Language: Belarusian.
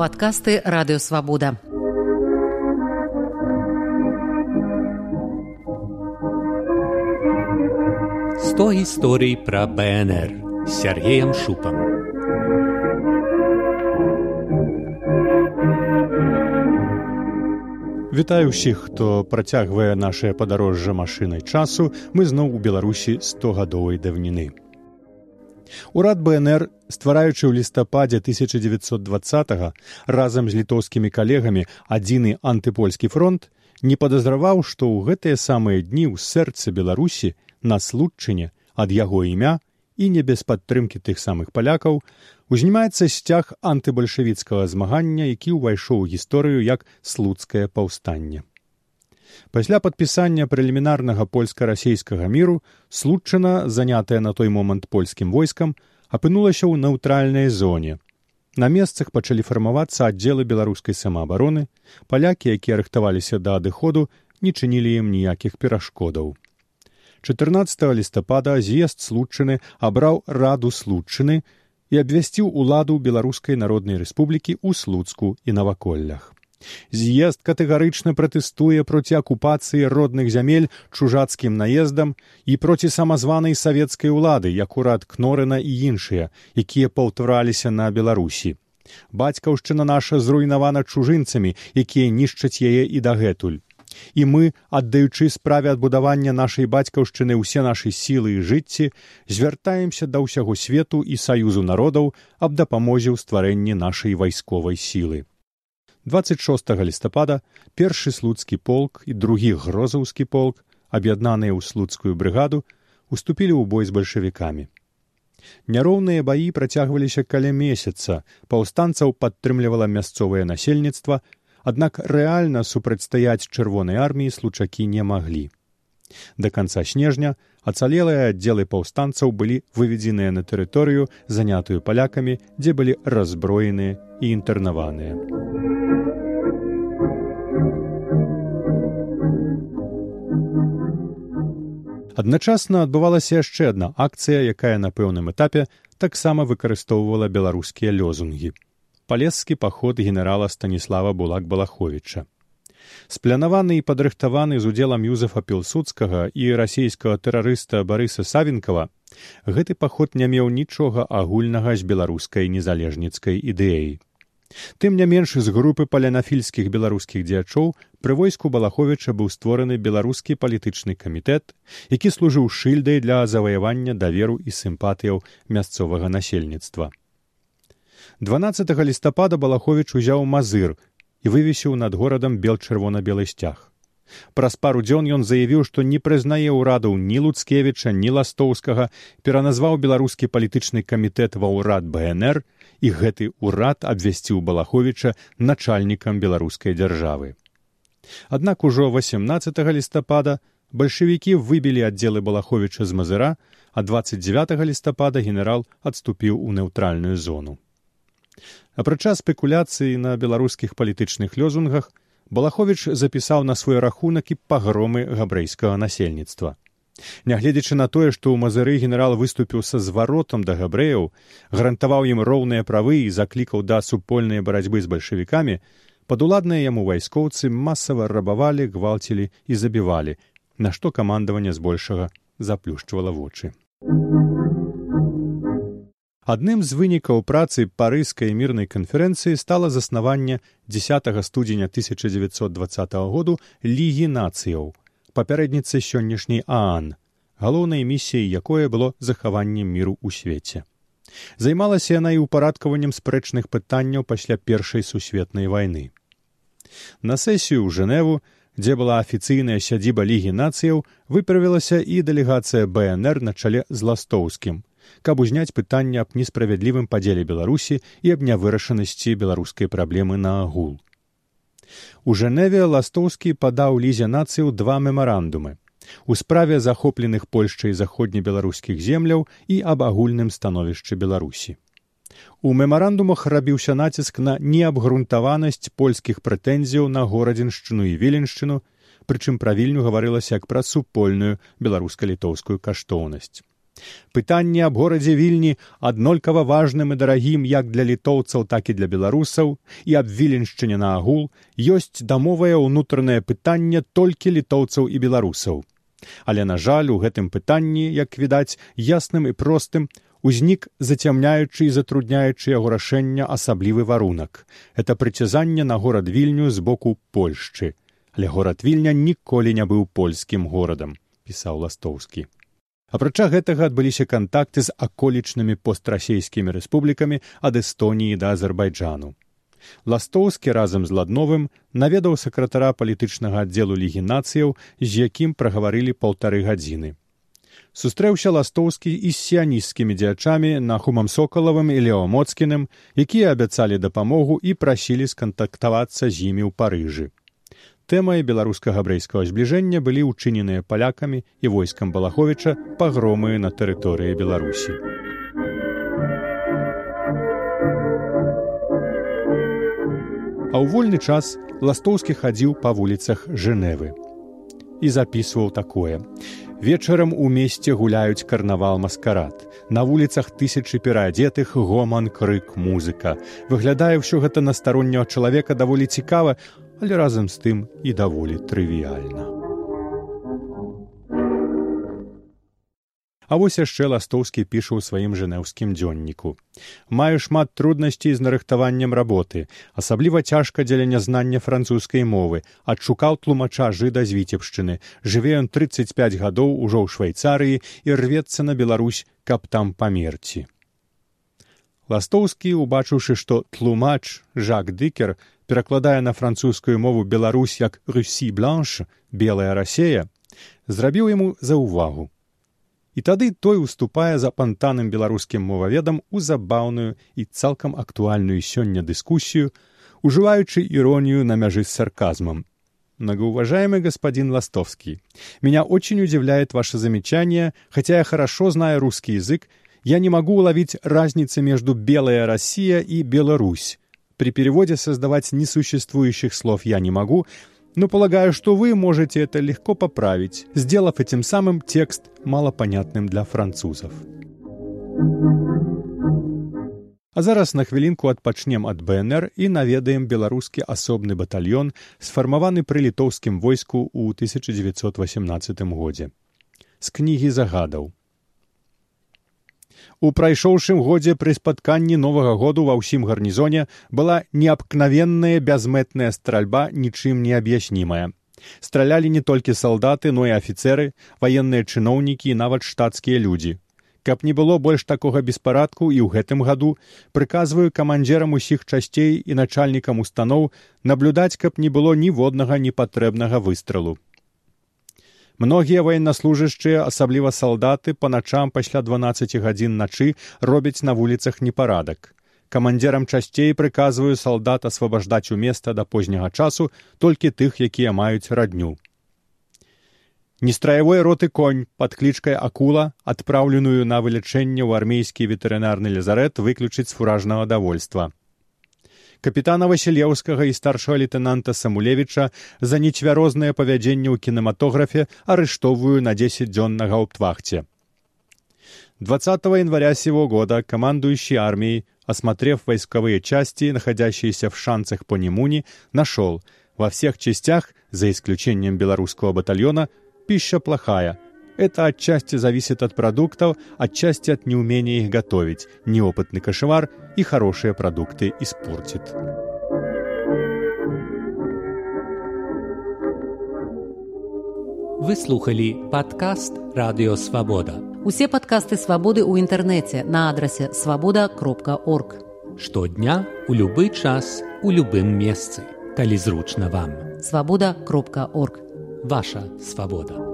падкасты радыёвабода. Сто гісторый пра БНР з Сергеем Шупам. Вітаю ўсіх, хто працягвае нашае падарожжа машынай часу, мы зноў у Беларусі 100гадовай даўніны. Урад БНР, ствараючы ў лістападзе 1920 разам з літоўскімі калегамі адзіны антыпольскі фронт, не падазраваў, што ў гэтыя самыя дні ў сэрцы Беларусі на случчыне ад яго імя і не без падтрымкі тых самых палякаў узнімаецца сцяг антыбальшавіцкага змагання, які ўвайшоў у гісторыю як слуцкае паўстанне. Пасля падпісання прэлімінарнага польска-расейскага міру случчына, занятая на той момант польскім войскам, апынулася ў нейтральнай зоне. На месцах пачалі фармавацца аддзелы беларускай самаабароны, палякі, якія рыхтаваліся да адыходу, не чынілі ім ніякіх перашкодаў. 14 лістапада з'езд случчыны абраў раду случчыны і абвясціў уладу беларускай народнай рэспублікі ў слуцку і наваколлях. З'езд катэгарычна пратэстуе проці акупацыі родных зямель чужацкім наездам і проці самазванай савецкай улады, як урад кнорына і іншыя, якія паўтвараліся на беларусі. Бацькаўшчына наша зруйнавана чужынцамі, якія нішчаць яе і дагэтуль. І мы, аддаючы справе адбудавання нашай бацькаўшчыны ўсе нашы сілы і жыцці, звяртаемся да ўсяго свету і саюзу народаў аб дапамозе ў стварэнні нашай вайсковай сілы. 26 лістапада першы слуцкі полк і другі грозаўскі полк, аб'яднаныя ў слуцкую брыгаду, уступілі ў бой з бальшавікамі. Няроўныя баі працягваліся каля месяца, паўстанцаў падтрымлівала мясцовае насельніцтва, аднак рэальна супрацьстаяць чырвонай арміі случакі не маглі. Да канца снежня ацалелыя аддзелы паўстанцаў былі выведзеныя на тэрыторыю, занятую палякамі, дзе былі разброеныя і інтэрнаваныя. Адначасна адбывалася яшчэ адна акцыя, якая на пэўным этапе таксама выкарыстоўвала беларускія лёзунгі. Палескі паход генерала станіслава булак балаховича. Сплянаваны і падрыхтаваны з удзелам юзефа пілсудскага і расійскага тэрарыста барыса савенкава, гэты паход не меў нічога агульнага з беларускай незалежніцкай ідэяй. Тым не менш з групы палянафільскіх беларускіх дзеячоў пры войску балаховіча быў створаны беларускі палітычны камітэт, які служыў шыльдай для заваявання даверу і сімпатыяў мясцовага насельніцтва. 12 лістапада балаховіч узяў мазыр і вывесіў над горадам бел чырвона-белы сцяг. Праз пару дзён ён заявіў, што не прызнае ўрадаў ні луцкевіча, ні ластоўскага, пераназваў беларускі палітычны камітэт ва ўрад бнр і гэты ўрад абвясціў балаховіча начальнікам беларускай дзяржавы. Аднак ужо 18 лістапада бальшавікі выбілі аддзелы балаховіча з мазыра, а 29 лістапада генерал адступіў у неўтральную зону. Апрача спекуляцыі на беларускіх палітычных лёзунгах балахович запісаў на свой рахунак і пагромы габрэйскага насельніцтва. Нягледзячы на тое, што ў мазыры генерал выступіў са зваротам да габрэяў, гарантаваў ім роўныя правы і заклікаў да супольнай барацьбы з бальшавікамі, падуладныя яму вайскоўцы масава рабавалі, гвалцілі і забівалі, на што камандаванне збольшага заплюшчвала вочы. Адным з вынікаў працы парыскай мірнай канферэнцыі стала заснаванне 10 студзеня 1920 году лігі нацыяў, папярэдніцы сённяшняй аан галоўнай місіяй якое было захаванне міру ў свеце. Займалася яна і ўпарадкаваннем спрэчных пытанняў пасля першай сусветнай вайны. На сесію ў жэневу дзе была афіцыйная сядзіба лігі нацыяў выправілася і дэлегацыя бнр на чале з ластоўскім каб узняць пытанне аб несправядлівым падзеле беларусі і аб нявырашанасці беларускай праблемы на агул У Жэневе ластоўскі падаў лізе нацыю два мемарандумы у справе захопленых польшчай заходнебеларускіх земляў і аб агульным становішчы беларусі. У мемарандумах рабіўся націск на неабгрунтаванасць польскіх прэтэнзіяў на горадзіншчыну і віленшчыну, прычым пра вільню гаварылася як пра супольную беларуска-літоўскую каштоўнасць. Пытанне аб горадзе вільні аднолькава важным і дарагім як для літоўцаў, так і для беларусаў і аб віленшчыне на агул ёсць дамовае ўнутранае пытанне толькі літоўцаў і беларусаў. Але, на жаль, у гэтым пытанні, як відаць, ясным і простым, узнік зацямняючы і затрудняючы яго рашэння асаблівы варунак. Это прыцязанне на горад вільню з боку Польшчы. Але горад вільня ніколі не быў польскім горадам, пісаў ластоўскі. Апрача гэтага адбыліся кантакты з аколічнымі пострасейскімі рэспублікамі ад эстоніі да азербайджану. Ластоўскі разам з ладновым наведаў сакратара палітычнага аддзелу лігі нацыяў, з якім прагаварылі паўтары гадзіны сустрэўся ластоўскі і з сіянісцкімі дзячамі нахумам сокалавым і леомоцкіным якія абяцалі дапамогу і прасілі скантактавацца з імі ў парыжы тэмай беларуска-габрэйскага збліжэння былі ўчыненыя палякамі і войскам балаховіча пагромы на тэрыторыі беларусі а ў вольны час ластоўскі хадзіў па вуліцах жэневы і запісваў такое Вечарам у месце гуляюць карнавал маскарад. На вуліцах тысячы пераадзетых гоман крык музыка. Выглядае ўсё гэта на старонняго чалавека даволі цікава, але разам з тым і даволі трывіяльна. А вось яшчэ ластоўскі піша ў сваім жэнеўскім дзённіку. Маю шмат труднасцей з нарыхтаваннем работы, асабліва цяжка дзеля нязнання французскай мовы, адшукаў тлумача жыда з віцебшчыны, жыве ён 35 гадоў ужо ў швейцарыі і рвецца на Беларусь, каб там памерці. Ластоўскі, убачыўшы, што тлумач Жак Дыкер перакладае на французскую мову Беларусь як Русі бланш, белая рассея, зрабіў яму за ўвагу і тады той уступае за пантаным беларускім моваведам у забаўную і цалкам актуальную сёння дыскусію, уживаючы иронию на мяжи с сарказмом. Многоуважаемый господин Ластовский, меня очень удивляет ваше замечание, хотя я хорошо знаю русский язык, я не могу уловить разницы между «белая Россия» и «Беларусь». При переводе создавать несуществующих слов я не могу, но полагаю, что вы можете это легко поправить, сделав этим самым текст малопонятным для французов. А зараз на хвілінку адпачнем ад БНР і наведаем беларускі асобны батальён, сфармаваны пры літоўскім войску ў 1918 годзе. З кнігі загадаў. У прайшоўшым годзе пры спатканні новага году ва ўсім гарнізоне была неабкнавенная бязмэтная стральба нічым не аб'яснімая. Стралялі не толькі салдаты, но і афіцеры, ваенныя чыноўнікі і нават штатскія людзі. Каб не было больш такога беспарадку і ў гэтым году прыказваю камандзерам усіх часцей і начальнікам устаноў наблюдаць, каб не было ніводнага непатрэбнага выстралу. Многія военнаслужышчыя, асабліва салдаты, па начам пасля 12 гадзін начы робяць на вуліцах непарадак. Камандзерам часцей прыказваю салдат асвабаждаць у места да позняга часу толькі тых, якія маюць радню. Нестраявой роты конь пад клічкай акула, адпраўленую на вылячэнне ў армейскі ветэрынарны лезарэт выключыць з фуражнага давольства капітана васілеўскага і старшага лейтенанта самулевіча за нецвярознае павядзенне ў кінематографе арыштоўваю на дзесяць дзён на гауптвахте 20 января сего года командующий армией, осмотрев войсковые части, находящиеся в шанцах по Немуни, нашел во всех частях, за исключением белорусского батальона, пища плохая – Это отчасти зависит от продуктов, отчасти от неумения их готовить. Неопытный кошевар и хорошие продукты испортит. Вы слухали падкаст радыёвабода. Усе падкасты свабоды ў інтэрнэце на адрасе свабода кропка орг. Штодня у любы час у любым месцы, калі зручна вам. Свабода кропка орг. Ваша свабода.